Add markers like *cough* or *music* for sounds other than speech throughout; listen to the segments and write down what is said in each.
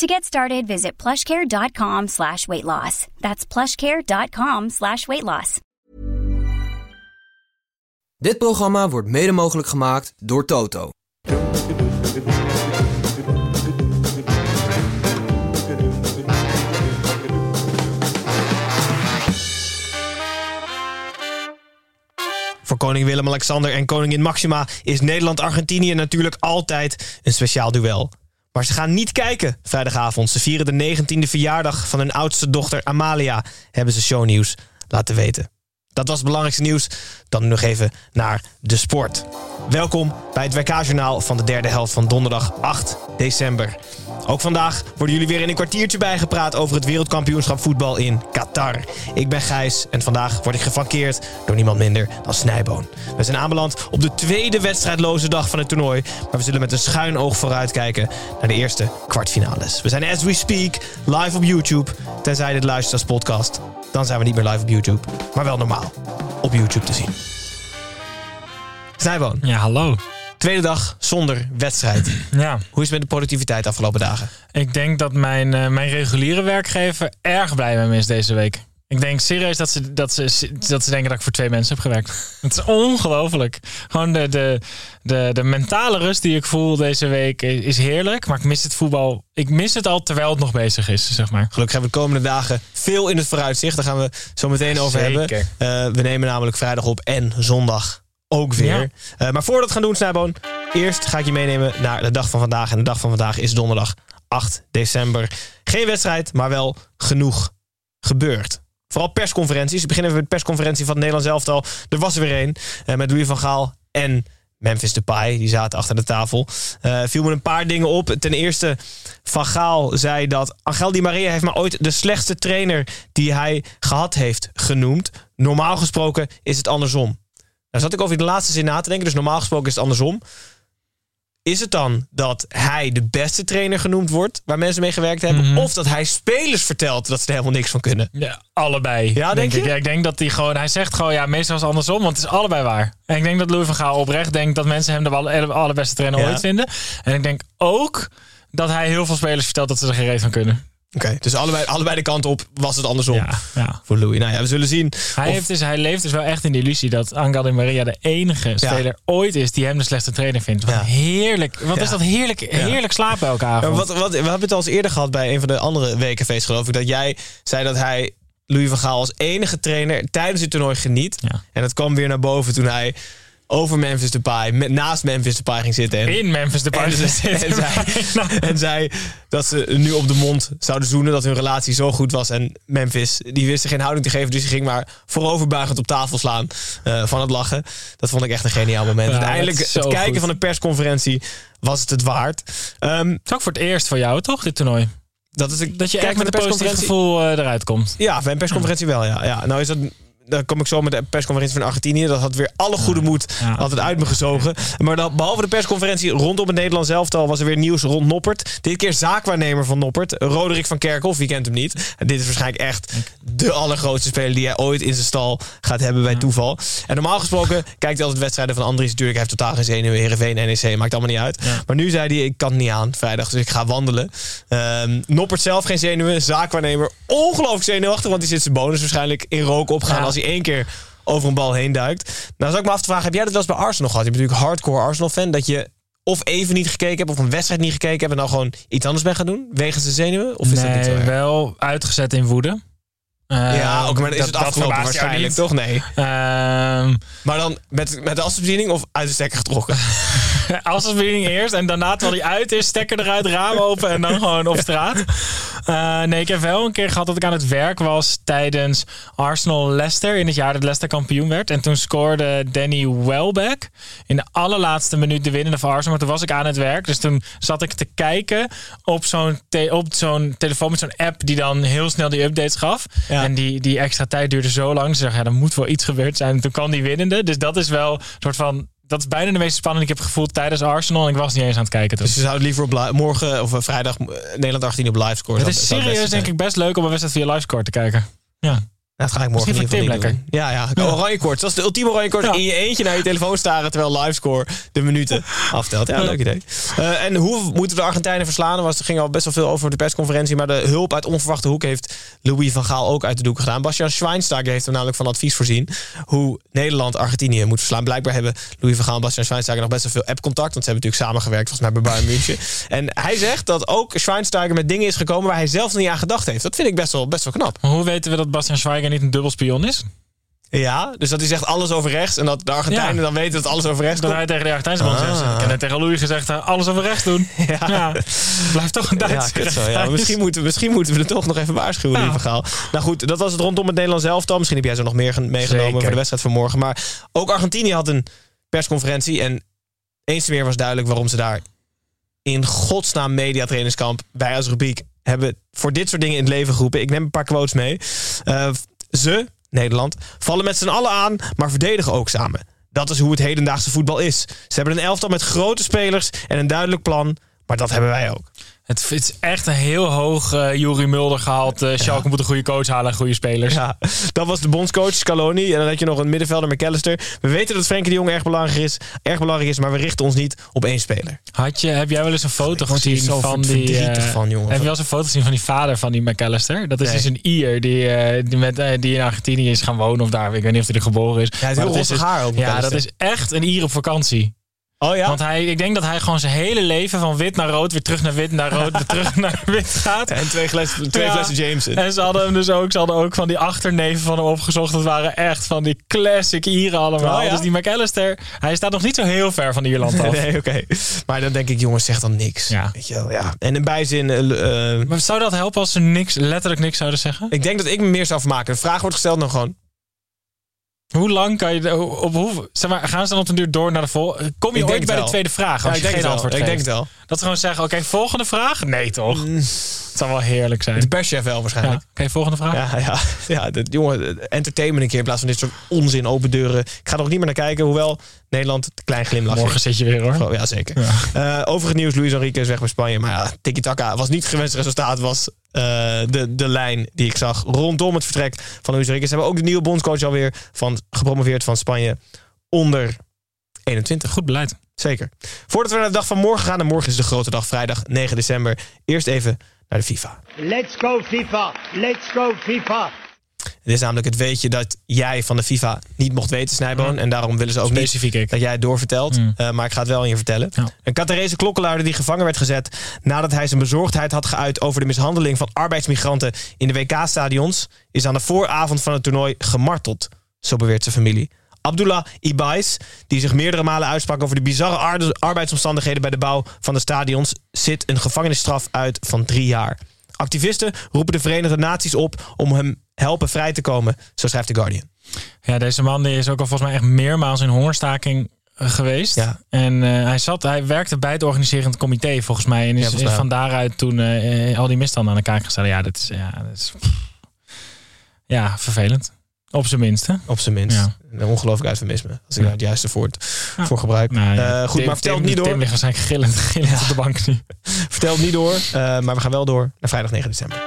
To get started, visit plushcare.com slash weight loss. That's plushcare.com slash weight loss. Dit programma wordt mede mogelijk gemaakt door Toto. Voor koning Willem-Alexander en koningin Maxima is Nederland-Argentinië natuurlijk altijd een speciaal duel. Maar ze gaan niet kijken vrijdagavond. Ze vieren de 19e verjaardag van hun oudste dochter Amalia, hebben ze shownieuws laten weten. Dat was het belangrijkste nieuws. Dan nog even naar de sport. Welkom bij het WK-journaal van de derde helft van donderdag 8 december. Ook vandaag worden jullie weer in een kwartiertje bijgepraat over het wereldkampioenschap voetbal in Qatar. Ik ben Gijs en vandaag word ik geflankeerd door niemand minder dan Snijboon. We zijn aanbeland op de tweede wedstrijdloze dag van het toernooi, maar we zullen met een schuin oog vooruitkijken naar de eerste kwartfinales. We zijn as we speak live op YouTube, tenzij dit luistert als podcast. Dan zijn we niet meer live op YouTube, maar wel normaal op YouTube te zien. Snijboon, Ja, hallo. tweede dag zonder wedstrijd. *clears throat* Ja, Hoe is het met de productiviteit de afgelopen dagen? ik denk dat mijn, eh, mijn reguliere werkgever erg blij met me is deze week. Ik denk serieus dat ze, dat, ze, dat ze denken dat ik voor twee mensen heb gewerkt. Het is ongelooflijk. Gewoon de, de, de, de mentale rust die ik voel deze week is heerlijk. Maar ik mis het voetbal. Ik mis het al terwijl het nog bezig is, zeg maar. Gelukkig hebben we de komende dagen veel in het vooruitzicht. Daar gaan we zo meteen over Zeker. hebben. Eh, we nemen namelijk vrijdag op en zondag ook weer. Ja. Eh, maar voordat we gaan doen, Snijboon. Eerst ga ik je meenemen naar de dag van vandaag. En de dag van vandaag is donderdag 8 december. Geen wedstrijd, maar wel genoeg gebeurd. Vooral persconferenties. Beginnen met de persconferentie van het Nederlands elftal. Er was er weer één. eh, met Louis van Gaal en Memphis Depay. Die zaten achter de tafel. Eh viel me een paar dingen op. Ten eerste, Van Gaal zei dat... Angel Di Maria heeft maar ooit de slechtste trainer... die hij gehad heeft genoemd. Normaal gesproken is het andersom. Daar zat ik over de laatste zin na te denken. Dus normaal gesproken is het andersom. Is het dan dat hij de beste trainer genoemd wordt... waar mensen mee gewerkt hebben? Mhm. Of dat hij spelers vertelt dat ze er helemaal niks van kunnen? Ja, allebei. Ja, denk ik. je? Ja, ik denk dat hij gewoon... Hij zegt gewoon, ja, meestal is het andersom, want het is allebei waar. En ik denk dat Louis van Gaal oprecht denkt dat mensen hem de alle- allerbeste trainer Ja. ooit vinden. En ik denk ook dat hij heel veel spelers vertelt dat ze er geen reet van kunnen. Oké, dus allebei, allebei de kant op was het andersom Ja, ja. voor Louis. Nou ja, we zullen zien. Hij, of- heeft dus, hij leeft dus wel echt in de illusie dat Angel Di Maria de enige speler ooit is die hem de slechtste trainer vindt. Wat heerlijk. Wat is dat heerlijk, heerlijk slapen elke avond. wat, wat, we hebben het al eens eerder gehad bij een van de andere wekenfeest, geloof ik. Dat jij zei dat hij Louis van Gaal als enige trainer tijdens het toernooi geniet. En dat kwam weer naar boven toen hij over Memphis Depay, met, naast Memphis Depay ging zitten. En, In Memphis de en, en, zei, *laughs* en zei dat ze nu op de mond zouden zoenen. Dat hun relatie zo goed was. En Memphis, die wist er geen houding te geven. Dus die ging maar vooroverbuigend op tafel slaan eh, van het lachen. Dat vond ik echt een geniaal moment. Ja, Uiteindelijk, het kijken goed. van de persconferentie was het het waard. Ehm, Het ook voor het eerst voor jou, toch, dit toernooi? dat, is, Dat je echt met een positief gevoel eh, eruit komt. Ja, bij een persconferentie wel, ja. ja. Nou is dat... Dan kom ik zo met de persconferentie van Argentinië. Dat had weer alle goede moed Ja. het uit me gezogen. Maar dan, behalve de persconferentie rondom het Nederlands elftal... was er weer nieuws rond Noppert. Dit keer zaakwaarnemer van Noppert. Roderick van Kerkhoff, wie kent hem niet. En dit is waarschijnlijk echt de allergrootste speler... die hij ooit in zijn stal gaat hebben bij toeval. En normaal gesproken kijkt hij altijd wedstrijden van Andries. Natuurlijk, hij heeft totaal geen zenuwen. Heerenveen, NEC, maakt allemaal niet uit. Ja. Maar nu zei hij, ik kan het niet aan vrijdag, dus ik ga wandelen. Ehm, Noppert zelf geen zenuwen. Zaakwaarnemer ongelooflijk zenuwachtig, want die zit zijn bonus waarschijnlijk in rook opgaan als hij één keer over een bal heen duikt. Nou, zou ik me af te vragen, heb jij dat wel eens bij Arsenal gehad? Je bent natuurlijk hardcore Arsenal-fan, dat je of even niet gekeken hebt of een wedstrijd niet gekeken hebt en dan gewoon iets anders bent gaan doen, wegens de zenuwen? Of is dat niet zo erg? wel uitgezet in woede. Ja, ook, maar dan is het dat- dat afgelopen waarschijnlijk, toch? Nee. Ehm, Maar dan met, met de afstandsbediening of uit de stekker getrokken? *laughs* afstandsbediening eerst en daarna terwijl die uit is, stekker eruit, raam open en dan gewoon op straat. Eh, nee, ik heb wel een keer gehad dat ik aan het werk was tijdens Arsenal-Leicester. In het jaar dat Leicester kampioen werd. En toen scoorde Danny Welbeck in de allerlaatste minuut de winnende van Arsenal. Maar toen was ik aan het werk. Dus toen zat ik te kijken op zo'n te- op zo'n telefoon met zo'n app die dan heel snel die updates gaf. Ja. En die, die extra tijd duurde zo lang. Ze zeggen, ja, er moet wel iets gebeurd zijn. En toen kwam die winnende. Dus dat is wel een soort van... Dat is bijna de meest spannende die ik heb gevoeld tijdens Arsenal. En ik was niet eens aan het kijken toen. Dus je zou het liever op morgen of eh, vrijdag eh, Nederland 18 op live scoren. het is serieus denk ik best leuk om een wedstrijd via livescore te kijken. Ja. Dat ga ik morgen in Misschien ieder Tim niet doen. Ja, ja. Oranje koorts. Dat is de ultieme oranje koorts. Ja. In je eentje naar je telefoon staren terwijl livescore de minuten *laughs* aftelt. Ja, leuk idee. Eh, en hoe moeten de Argentijnen verslaan? Was, er ging al best wel veel over de persconferentie. Maar de hulp uit onverwachte hoek heeft Louis van Gaal ook uit de doeken gedaan. Bastian Schweinsteiger heeft hem namelijk van advies voorzien. Hoe Nederland Argentinië moet verslaan. Blijkbaar hebben Louis van Gaal en Bastian Schweinsteiger nog best wel veel appcontact. Want ze hebben natuurlijk samengewerkt volgens mij bij Bayern München. *laughs* En hij zegt dat ook Schweinsteiger met dingen is gekomen waar hij zelf niet aan gedacht heeft. Dat vind ik best wel, best wel knap. Maar hoe weten we dat Bastian Schweiger niet een dubbelspion is? Ja, dus dat hij zegt alles over rechts. En dat de Argentijnen Ja. dan weten dat alles over rechts Dat komt. hij tegen de Argentijnse man zegt. Ah. Ik heb net tegen Louis gezegd, eh, alles over rechts doen. *laughs* Ja. Blijft toch een Ja, zo, ja. Misschien, moeten, misschien moeten we er toch nog even waarschuwen, Ja. Gaal. Nou goed, dat was het rondom het Nederlands elftal. Misschien heb jij zo nog meer gen- meegenomen Zeker. voor de wedstrijd van morgen. Maar ook Argentinië had een persconferentie. En eens meer was duidelijk waarom ze daar in godsnaam mediatrainingskamp... wij als rubriek hebben voor dit soort dingen in het leven geroepen. Ik neem een paar quotes mee. Eh, ze, Nederland, vallen met z'n allen aan, maar verdedigen ook samen. Dat is hoe het hedendaagse voetbal is. Ze hebben een elftal met grote spelers en een duidelijk plan. Maar dat hebben wij ook. Het, het is echt een heel hoog uh, Jurie Mulder gehaald. Uh, Schalke moet een goede coach halen en goede spelers. Ja, dat was de bondscoach Scaloni. En dan had je nog een middenvelder McAllister. We weten dat Frenkie de Jong erg belangrijk is, erg belangrijk is, maar we richten ons niet op één speler. Had je, heb jij wel eens een foto gezien zo van die... eh, van, jongen. Heb je wel eens een foto gezien van die vader van die McAllister? Dat is Nee. dus een Ier die, eh, die, met, eh, die in Argentinië is gaan wonen of daar. Ik weet niet of hij er geboren is. Ja, hij heeft heel dat is dus- haar ook. Ja, dat is echt een Ier op vakantie. Oh ja? Want hij, ik denk dat hij gewoon zijn hele leven van wit naar rood, weer terug naar wit, naar rood, weer *laughs* terug naar wit gaat. En twee, gles, twee Ja. flessen Jameson. En ze hadden hem dus ook, ze hadden ook van die achterneven van hem opgezocht. Dat waren echt van die classic Ieren allemaal. Oh ja? Dus die McAllister, hij staat nog niet zo heel ver van Ierland af. *laughs* Nee, oké. Maar dan denk ik, jongens, zeg dan niks. Ja. Weet je wel, ja. En in bijzin... eh, eh, Maar zou dat helpen als ze niks, letterlijk niks zouden zeggen? ik denk dat ik me meer zou vermaken. De vraag wordt gesteld dan gewoon... Hoe lang kan je, op hoe, zeg maar, gaan ze dan op een duur door naar de volgende? Kom je Ik denk ooit bij de tweede vraag als je denk geen wel. antwoord Ik denk het wel. Dat ze gewoon zeggen, oké, volgende vraag? Nee toch? Het zou wel heerlijk zijn. De perschef wel Ja. waarschijnlijk. Oké, volgende vraag. Ja, ja, ja dat, jongen, entertainment een keer in plaats van dit soort onzin, open deuren. Ik ga er ook niet meer naar kijken, hoewel Nederland een klein glimlachje. Morgen zit je weer hoor. Oh, ja, zeker. Eh, over het nieuws, Luis Enrique is weg bij Spanje. Maar ja, tiki-taka was niet het gewenste resultaat. Was eh, de, de lijn die ik zag rondom het vertrek van Luis Enrique. Ze hebben ook de nieuwe bondscoach alweer van, gepromoveerd van Spanje onder 21. Goed beleid. Zeker. Voordat we naar de dag van morgen gaan. En morgen is de grote dag, vrijdag 9 december. Eerst even naar de FIFA. Let's go FIFA! Let's go FIFA! Het is namelijk het weetje dat jij van de FIFA niet mocht weten, Snijboon. En daarom willen ze ook Specifiek niet ik. dat jij het doorvertelt. Mm. Eh, maar ik ga het wel aan je vertellen. Ja. Een Catarese klokkenluider die gevangen werd gezet... nadat hij zijn bezorgdheid had geuit over de mishandeling van arbeidsmigranten... in de WK-stadions... is aan de vooravond van het toernooi gemarteld. Zo beweert zijn familie. Abdullah Ibais, die zich meerdere malen uitsprak over de bizarre arbeidsomstandigheden bij de bouw van de stadions, zit een gevangenisstraf uit van drie jaar. Activisten roepen de Verenigde Naties op om hem helpen vrij te komen, zo schrijft The Guardian. Ja, deze man die is ook al volgens mij echt meermaals in hongerstaking eh, geweest. Ja. En eh, hij, zat, hij werkte bij het organiserend comité volgens mij. En is, van daaruit toen eh, al die misstanden aan de kaak gesteld. Ja, dat is, ja, dat is ja, vervelend. Op zijn minste. Op zijn minst. Ja. Een ongelooflijk eufemisme, als ik daar het juiste woord Ja. voor gebruik. Nou, ja. Eh, goed, Tim- maar vertel het niet door. Tim ligt waarschijnlijk gillend, gillend op de bank nu. *laughs* Vertel het niet door, eh, maar we gaan wel door naar vrijdag 9 december.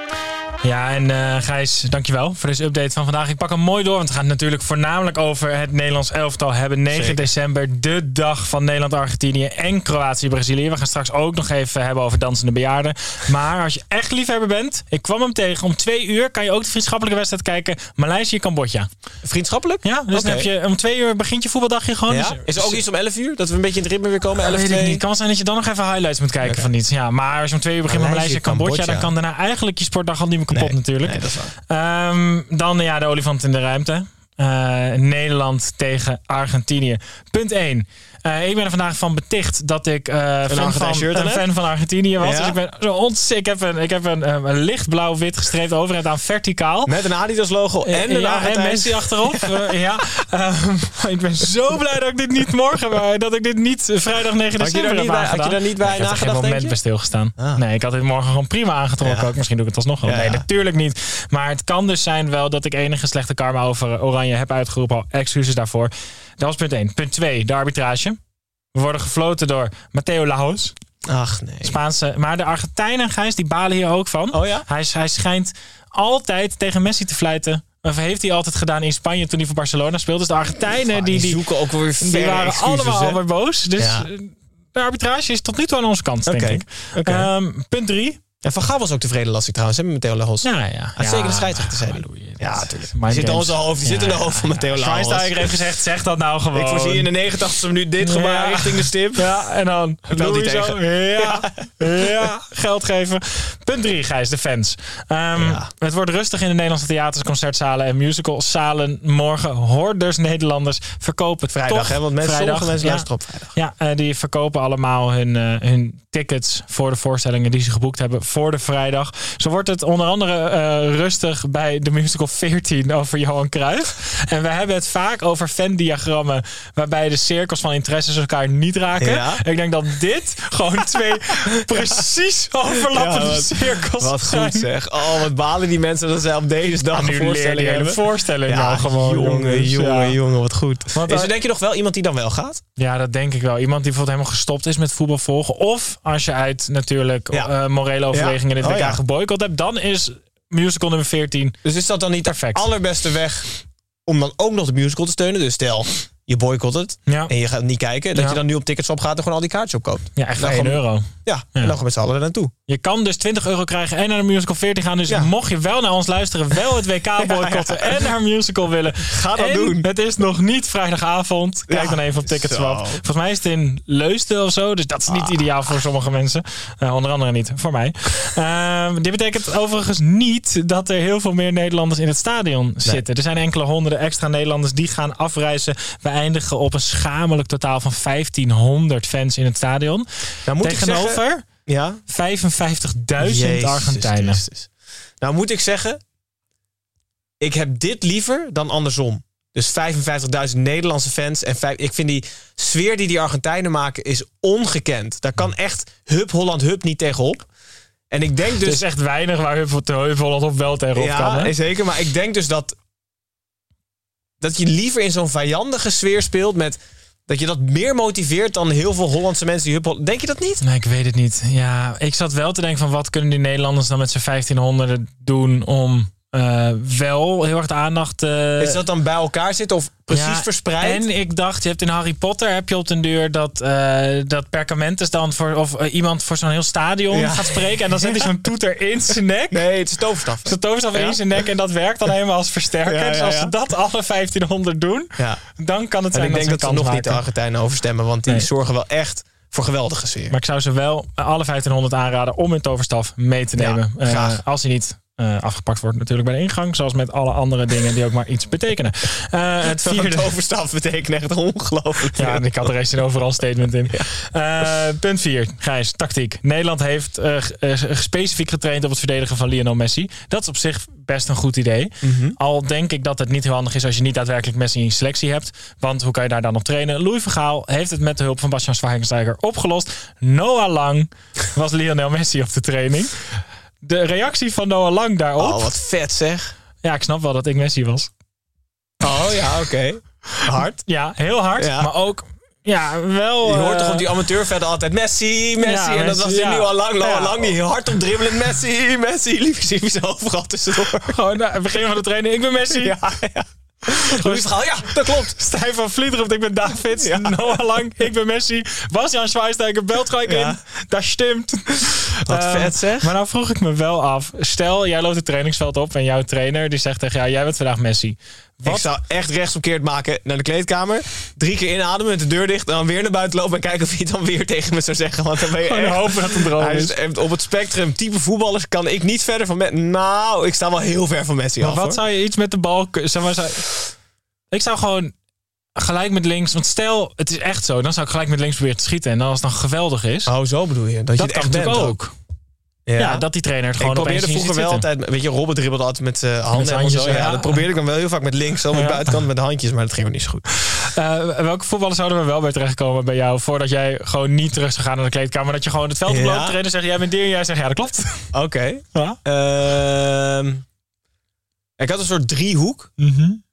Ja, en eh Gijs, dankjewel voor deze update van vandaag. Ik pak hem mooi door, want het natuurlijk voornamelijk over het Nederlands elftal hebben. 9 Zeker. december, de dag van Nederland-Argentinië en Kroatië-Brazilië. We gaan straks ook nog even hebben over dansende bejaarden. Maar als je echt liefhebber bent, ik kwam hem tegen. Om twee uur kan je ook de vriendschappelijke wedstrijd kijken. Maleisië-Cambodja. Vriendschappelijk? Ja, dus dan heb je om twee uur begint je voetbaldagje gewoon. Ja? Dus- Is er ook iets om 11 uur? Dat we een beetje in het ritme weer komen? 11 weet ik 2? niet. Kan zijn dat je dan nog even highlights moet kijken van iets. Ja, maar als je om twee uur begint met Maleisië, Maleisië Cambodja, dan kan daarna eigenlijk je sportdag al niet meer kapot Nee. natuurlijk. Nee, dat is waar. Ehm, dan ja, de olifant in de ruimte. Eh, Nederland tegen Argentinië. Punt 1. Eh, ik ben er vandaag van beticht dat ik eh, fan, Argentijn van, shirt een fan van Argentinië was. Ja? Dus ik ben zo ontzettend. Ik heb een, ik heb een, eh, een lichtblauw-wit gestreept overhemd aan verticaal. Met een Adidas logo en een ja, en. Messi achterop. *laughs* Eh, ja. Ehm, ik ben zo blij dat ik dit niet morgen, dat ik dit niet vrijdag 9 Had je december heb had je aangedaan. daar niet bij ik heb er geen nagedacht, moment bij stilgestaan. Ah. Nee, ik had dit morgen gewoon prima aangetrokken Ja. ook. Misschien doe ik het alsnog wel. Nee, natuurlijk niet. Maar het kan dus zijn wel dat ik enige slechte karma over Oranje heb uitgeroepen. Al excuses daarvoor. Dat was punt 1. Punt 2, de arbitrage. We worden gefloten door Matteo Lajos. Ach nee. Spaanse. Maar de Argentijnen, Gijs, die balen hier ook van. Oh ja? Hij, hij schijnt altijd tegen Messi te fluiten. Of heeft hij altijd gedaan in Spanje toen hij voor Barcelona speelde. Dus de Argentijnen, die, die, zoeken ook weer die waren excuses, allemaal hè? alweer boos. Dus Ja. eh, de arbitrage is tot nu toe aan onze kant, denk ik. Ehm, punt drie. En Van Gaal was ook tevreden, las ik trouwens, hè, met Matteo Lajos. Ja, ja. Uitstekende scheidsrechter, zei hij. halleluja. Ja, Dat- tuurlijk. mind Die zit in onze hoofd, die zit in de hoofd van Matteo Lajos. Schweinsteiger heeft gezegd, zeg dat nou gewoon. Ik voorzie in de 89e minuut dit gebaar richting de stip. Ja, en dan Louis tegen. Ja, ja, geld geven. Punt drie, Gijs, de fans. Ehm. Het wordt rustig in de Nederlandse theaters, concertzalen en musicalzalen. Morgen hoorders Nederlanders verkopen Vrijdag, toch, hè? Want mensen, vrijdag, sommige mensen ja. luisteren op vrijdag. Ja, eh, die verkopen allemaal hun, eh, hun tickets voor de voorstellingen die ze geboekt hebben voor de vrijdag. Zo wordt het onder andere eh, rustig bij de musical 14 over Johan Cruijff. En we hebben het vaak over fan-diagrammen waarbij de cirkels van interesses elkaar niet raken. Ja. Ik denk dat dit gewoon twee *laughs* precies overlappende Ja, wat- cirkels Wat zijn. goed zeg. Oh, wat balen die mensen dat zij op deze dag een voorstelling hebben. voorstelling Ja, al gewoon. jongen, jongen, jongen, wat goed. Want is er daar- denk je nog wel iemand die dan wel gaat? Ja, dat denk ik wel. Iemand die bijvoorbeeld helemaal gestopt is met voetbal volgen. Of als je uit natuurlijk Ja. eh, morele overwegingen in het Oh, WK ja. geboycott hebt, dan is musical nummer 14. Dus is dat dan niet Perfect. de allerbeste weg om dan ook nog de musical te steunen? Dus stel, je boycott het Ja, en je gaat niet kijken. Dat Ja. je dan nu op tickets opgaat en gewoon al die kaartjes opkoopt. ja echt Dan voor 1 gewoon- euro. Ja, en dan gaan we met z'n allen er naartoe. Je kan dus 20 euro krijgen en naar de musical 14 gaan. Dus mocht je wel naar ons luisteren, wel het WK *laughs* boycotten en naar musical willen. Ga dat en doen. Het is nog niet vrijdagavond. Kijk dan even op Ticketswap. Volgens mij is het in Leusden of zo. Dus dat is niet ideaal voor sommige mensen. Eh, onder andere niet voor mij. Ehm, dit betekent overigens niet dat er heel veel meer Nederlanders in het stadion zitten. Er zijn enkele honderden extra Nederlanders die gaan afreizen. Eindigen op een schamelijk totaal van 1500 fans in het stadion. Nou moet ik Tegenover zeggen... Ja? 55.000 Jezus Argentijnen. Christus. Nou moet ik zeggen, ik heb dit liever dan andersom. Dus 55.000 Nederlandse fans. En vijf, ik vind die sfeer die die Argentijnen maken is ongekend. Daar kan echt Hup Holland Hup niet tegenop. En ik denk *laughs* Er dus... is echt weinig waar Hup Holland op wel tegenop ja, kan. Nee, zeker. Maar ik denk dus dat... Dat je liever in zo'n vijandige sfeer speelt met... Dat je dat meer motiveert dan heel veel Hollandse mensen die Hup Holland... Denk je dat niet? Nee, ik weet het niet. Ja, ik zat wel te denken van wat kunnen die Nederlanders dan met z'n 1500 doen om eh, wel heel erg de aandacht... eh, Is dat dan bij elkaar zitten of precies ja, verspreid? En ik dacht, je hebt in Harry Potter heb je op den deur dat, eh dat Perkamentus dan voor of iemand voor zo'n heel stadion Ja. gaat spreken en dan zet hij zo'n toeter in zijn nek. Nee, het is toverstaf. Zo'n toverstaf Ja. in zijn nek en dat werkt dan *laughs* helemaal als versterker. Dus als ze dat alle 1500 doen, Ja. dan kan het En zijn ik denk dat ze ze nog niet de. Argentijnen overstemmen, want die Nee. zorgen wel echt voor geweldige sfeer. Maar ik zou ze wel alle 1500 aanraden om hun toverstaf mee te nemen. Graag. als hij niet eh, afgepakt wordt natuurlijk bij de ingang. Zoals met alle andere dingen die ook maar iets betekenen. Eh, *laughs* het Vierde overstaf betekent echt ongelooflijk. Ja, ik had er eens een overal statement in. *laughs* Eh, punt 4, Gijs, tactiek. Nederland heeft specifiek getraind op het verdedigen van Lionel Messi. Dat is op zich best een goed idee. Mhm. Al denk ik dat het niet heel handig is als je niet daadwerkelijk Messi in je selectie hebt. Want hoe kan je daar dan op trainen? Louis Vergaal heeft het met de hulp van Bastian Schweinsteiger opgelost. Noah Lang was Lionel Messi op de training. De reactie van Noah Lang daarop. Oh, wat vet zeg. Ja, ik snap wel dat ik Messi was. Oh ja, oké. Hard. Ja, heel hard. Ja. Maar ook, ja, wel... Je hoort eh, toch op die amateurvetten altijd Messi, Messi. Ja, en dat was ja. nu al lang, Ja. al lang die hard op dribbelend Messi, Messi. Lief zie je overal tussendoor. Gewoon nou, het begin van de training. Ik ben Messi. *laughs* Ja, ja. Dat klopt. Stijn van Vliet roept, ik ben David. Ja. *laughs* Noah Lang, ik ben Messi. Bastian Schweinsteiger belt gelijk Ja. in. Dat stemt. Wat Ehm, vet zeg. Maar nou vroeg ik me wel af. Stel, jij loopt het trainingsveld op en jouw trainer die zegt tegen jou, jij bent vandaag Messi. Wat? Ik zou echt rechtsomkeerd maken naar de kleedkamer. Drie keer inademen met de deur dicht. En dan weer naar buiten lopen en kijken of hij het dan weer *laughs* tegen me zou zeggen. Want dan ben je echt... hopen dat het een droom Hij is. op het spectrum type voetballers kan ik niet verder van Messi. Nou, ik sta wel heel ver van Messi Maar af. wat hoor. zou je iets met de bal... Zeg maar, zou- Ik zou gewoon gelijk met links... Want stel, het is echt zo. Dan zou ik gelijk met links proberen te schieten. En als het dan geweldig is... Oh, zo bedoel je. Dat, je het echt bent natuurlijk ook. Ja. Ja. dat die trainer het gewoon ik probeerde vroeger wel altijd, weet je, Robert dribbelde altijd met zijn handen en zo. Ja, ja. dat probeerde ik dan wel heel vaak met links, zo met Ja. buitenkant met de handjes, maar dat ging wel niet zo goed. Eh, welke voetballers zouden we wel bij terechtkomen bij jou... voordat jij gewoon niet terug zou gaan naar de kleedkamer... dat je gewoon het veld oploopt, trainer zegt... jij bent en jij zegt ja, dat klopt. Oké. Ja. Ehm, ik had een soort driehoek.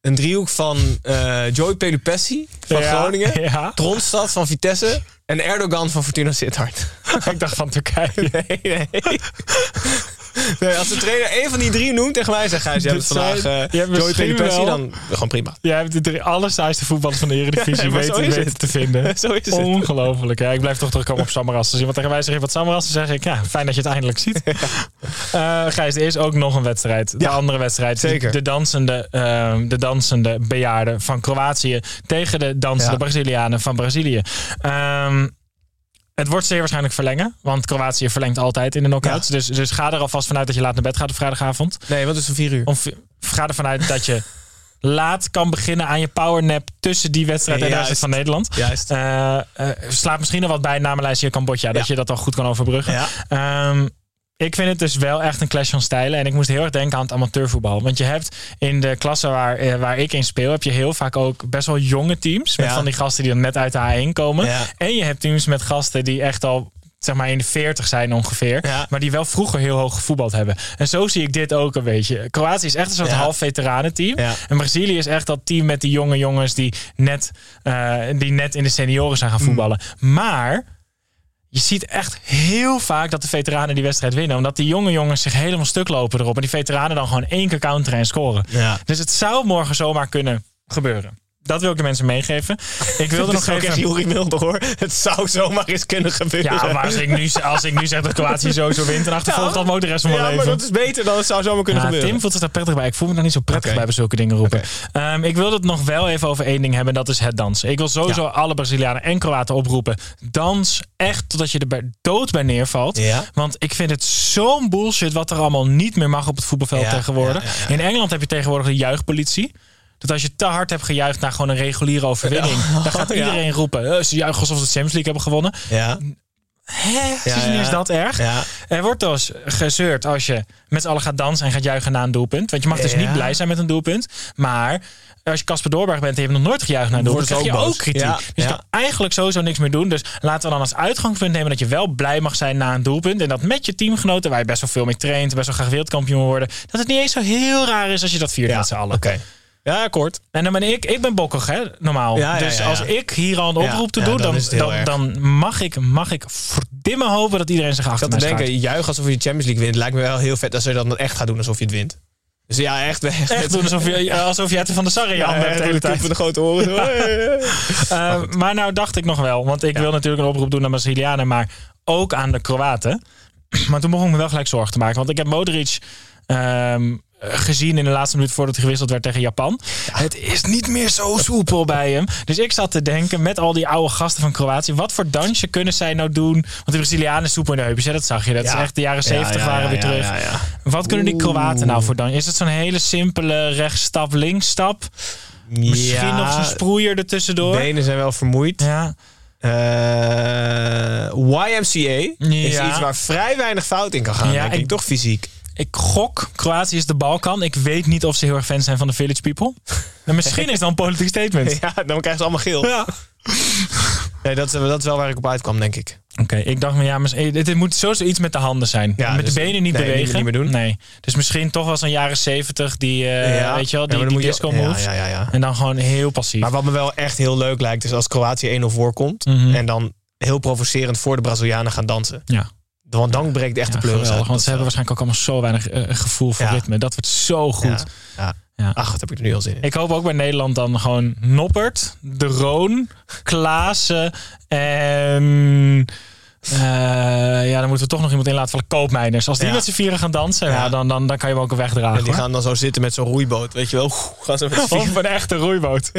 Een driehoek van eh, Joey Pelupessi van Ja, Groningen, Ja. Tronstad van Vitesse en Erdogan van Fortuna Sittard. ik dacht van Turkije. *laughs* Nee, nee. *laughs* Nee, als de trainer één van die drie noemt tegen mij, zegt hij, je hebt vandaag je hebt Joey wel- dan gewoon prima. Jij hebt de drie allersaaiste voetballers van de Eredivisie Ja, weten, is weten het. te vinden. *laughs* Zo is het. Ongelooflijk. Ja, ik blijf toch terugkomen op Samaras. Als iemand tegen mij zegt wat Samaras, dan zeg ik ja, fijn dat je het eindelijk ziet. *laughs* Eh Gijs, er is ook nog een wedstrijd. De Ja, andere wedstrijd. zeker. De dansende, ehm, de dansende bejaarden van Kroatië tegen de dansende. Brazilianen van Brazilië. Ehm, het wordt zeer waarschijnlijk verlengen. Want Kroatië verlengt altijd in de knockouts. Dus, dus ga er alvast vanuit dat je laat naar bed gaat op vrijdagavond. Nee, wat is het vier uur? Of ga ervan uit dat je *laughs* laat kan beginnen aan je powernap tussen die wedstrijd en de wedstrijd van Nederland. Juist. Eh eh, slaat misschien nog wat bij namenlijstje Cambodja. Dat je dat dan goed kan overbruggen. Ja. Ehm, ik vind het dus wel echt een clash van stijlen. En ik moest heel erg denken aan het amateurvoetbal. Want je hebt in de klasse waar, eh, waar ik in speel... heb je heel vaak ook best wel jonge teams. Met Ja. van die gasten die dan net uit de A1 komen. Ja. En je hebt teams met gasten die echt al zeg maar in de 40 zijn ongeveer. Ja. Maar die wel vroeger heel hoog gevoetbald hebben. En zo zie ik dit ook een beetje. Kroatië is echt een soort Ja. half veteranenteam. Ja. En Brazilië is echt dat team met die jonge jongens die net, eh, die net in de senioren zijn gaan voetballen. Maar je ziet echt heel vaak dat de veteranen die wedstrijd winnen. Omdat die jonge jongens zich helemaal stuk lopen erop. En die veteranen dan gewoon één keer counteren en scoren. Ja. Dus het zou morgen zomaar kunnen gebeuren. Dat wil ik de mensen meegeven. Ik wilde *laughs* nog even... Juri Mulder hoor. Het zou zomaar eens kunnen gebeuren. Ja, maar als ik nu, als ik nu zeg dat Kroatië *laughs* sowieso wint... en achtervolgt dat me ook de rest van mijn Ja, leven. maar dat is beter dan het zou zomaar kunnen Ja, gebeuren. Tim voelt zich daar prettig bij. Ik voel me daar niet zo prettig bij bij zulke dingen roepen. Ehm, ik wil het nog wel even over één ding hebben. Dat is het dansen. Ik wil sowieso Ja. alle Brazilianen en Kroaten oproepen. Dans echt totdat je er dood bij neervalt. Ja. Want ik vind het zo'n bullshit wat er allemaal niet meer mag op het voetbalveld Ja, tegenwoordig. ja, ja, ja. In Engeland heb je tegenwoordig de juichpolitie. Dat als je te hard hebt gejuicht naar gewoon een reguliere overwinning, dan gaat Ja. iedereen roepen: eh, ze juichen alsof ze de Champions League hebben gewonnen. Ja. Hè? Ja, Is, ja. is dat erg? Ja. Er wordt dus gezeurd als je met z'n allen gaat dansen en gaat juichen na een doelpunt. Want je mag dus niet blij zijn met een doelpunt. Maar als je Casper Doorberg bent en je hebt nog nooit gejuicht na een doelpunt, dan krijg je ook kritiek. Dus je kan eigenlijk sowieso niks meer doen. Dus laten we dan als uitgangspunt nemen dat je wel blij mag zijn na een doelpunt. En dat met je teamgenoten, waar je best wel veel mee traint, best wel graag wereldkampioen worden, dat het niet eens zo heel raar is als je dat viert met z'n allen. Oké. Ja, kort. En dan ben ik, ik ben bokkig, hè, normaal. Ja, ja, dus ja, als ik hier al een oproep te doen, dan dan, dan, mag ik, mag ik verdimmen hopen dat iedereen zich Ik achter zat te mij denken, juich alsof je de Champions League wint. Lijkt me wel heel vet als je dat dan echt gaat doen alsof je het wint. Dus ja, echt. echt, Echt doen alsof je, *laughs* alsof je het van de je Ja, hebt de hele tijd. Met de grote oren. *laughs* Eh, maar nou dacht ik nog wel, want ik wil natuurlijk een oproep doen naar Brazilianen, maar ook aan de Kroaten. *clears throat* Maar toen begon ik me wel gelijk zorgen te maken, want ik heb Modric ehm, gezien in de laatste minuut voordat hij gewisseld werd tegen Japan. Het is niet meer zo soepel bij hem. Dus ik zat te denken, met al die oude gasten van Kroatië, wat voor dansje kunnen zij nou doen? Want de Brazilianen soepel in de heupjes, hè, dat zag je. Dat is echt de jaren zeventig waren weer terug. Wat kunnen die Kroaten nou voor dansje? Is het zo'n hele simpele rechtsstap, linksstap? Misschien nog zo'n sproeier ertussendoor? Benen zijn wel vermoeid. Ja. Eh, YMCA is Ja. iets waar vrij weinig fout in kan gaan. Ja, denk ik. ik- Toch fysiek. Ik gok, Kroatië is de Balkan. Ik weet niet of ze heel erg fan zijn van de Village People. En misschien is dat een politiek statement. *laughs* Ja, dan krijgen ze allemaal geel. Ja. Nee, dat, is, dat is wel waar ik op uitkwam, denk ik. Oké, ik dacht, maar ja, maar, eh, dit, moet sowieso iets met de handen zijn. Ja, met dus- de benen niet nee, bewegen. niet meer doen. Nee. Dus misschien toch wel zo'n jaren zeventig, die, eh, weet je wel, die, maar dan die disco ja, moves. Ja, ja, ja. En dan gewoon heel passief. Maar wat me wel echt heel leuk lijkt, is als Kroatië 1-0 voorkomt. Mhm. En dan heel provocerend voor de Brazilianen gaan dansen. ja, Want dan breekt echt de pleuris uit. Want ze hebben waarschijnlijk ook allemaal zo weinig eh, gevoel voor ritme. Dat wordt zo goed. Ja. Ach, dat heb ik er nu al zin in. Ik hoop ook bij Nederland dan gewoon Noppert, De Roon, Klaassen en... eh, ja, dan moeten we toch nog iemand inlaten van de koopmijners. Als die Ja. met z'n vieren gaan dansen, ja. Ja. dan, dan, dan kan je hem ook wegdragen. En die hoor. gaan dan zo zitten met zo'n roeiboot. Weet je wel? Oeh, Gaan ze met. *laughs* Of een echte roeiboot.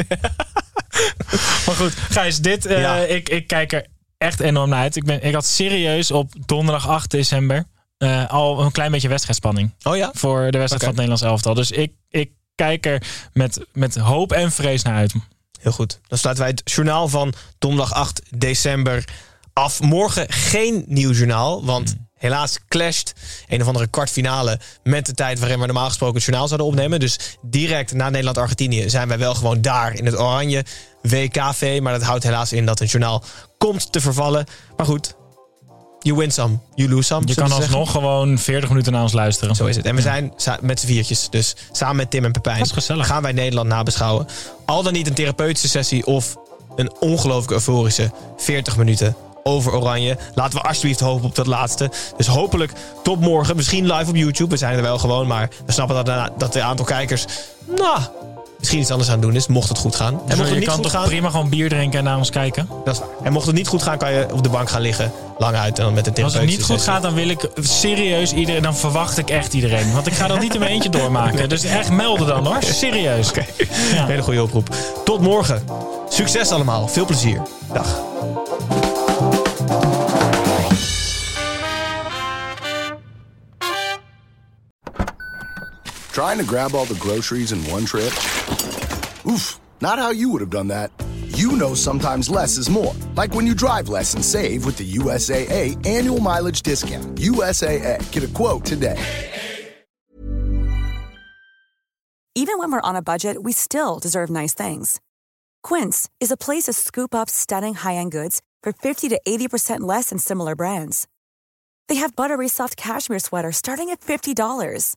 *laughs* maar goed, Gijs, dit, eh, ik, ik kijk er echt enorm naar uit. Ik, ben, ik had serieus op donderdag 8 december eh, al een klein beetje wedstrijdspanning Oh ja? voor de wedstrijd van het Nederlands elftal. Dus ik, ik kijk er met, met hoop en vrees naar uit. Heel goed. Dan sluiten wij het journaal van donderdag 8 december af. Morgen geen nieuw journaal, want helaas clasht een of andere kwartfinale met de tijd waarin we normaal gesproken het journaal zouden opnemen. Dus direct na Nederland-Argentinië zijn wij wel gewoon daar in het oranje WKV. Maar dat houdt helaas in dat het journaal komt te vervallen. Maar goed, you win some, you lose some. Je kan alsnog gewoon 40 minuten naar ons luisteren. Zo is het. En we zijn met z'n viertjes. Dus samen met Tim en Pepijn gaan wij Nederland nabeschouwen. Al dan niet een therapeutische sessie of een ongelooflijk euforische 40 minuten over Oranje. Laten we alsjeblieft hopen op dat laatste. Dus hopelijk tot morgen. Misschien live op YouTube. We zijn er wel gewoon. Maar we snappen dat, dat de aantal kijkers... Nou, misschien iets anders aan het doen is. Mocht het goed gaan. En mocht Dus het je niet kan goed toch gaan... prima gewoon bier drinken en naar ons kijken? Dat is waar. En mocht het niet goed gaan, kan je op de bank gaan liggen. Lang uit en dan met een Als het niet goed sessie. gaat, dan wil ik serieus iedereen. Dan verwacht ik echt iedereen. Want ik ga dat niet in mijn eentje *laughs* doormaken. Dus echt melden dan hoor. Serieus. Ja. Hele goede oproep. Tot morgen. Succes allemaal. Veel plezier. Dag. Trying to grab all the groceries in one trip? Oof, not how you would have done that. You know sometimes less is more. Like when you drive less and save with the USAA annual mileage discount. USAA. Get a quote today. Even when we're on a budget, we still deserve nice things. Quince is a place to scoop up stunning high-end goods for 50 to 80% less than similar brands. They have buttery soft cashmere sweaters starting at $50,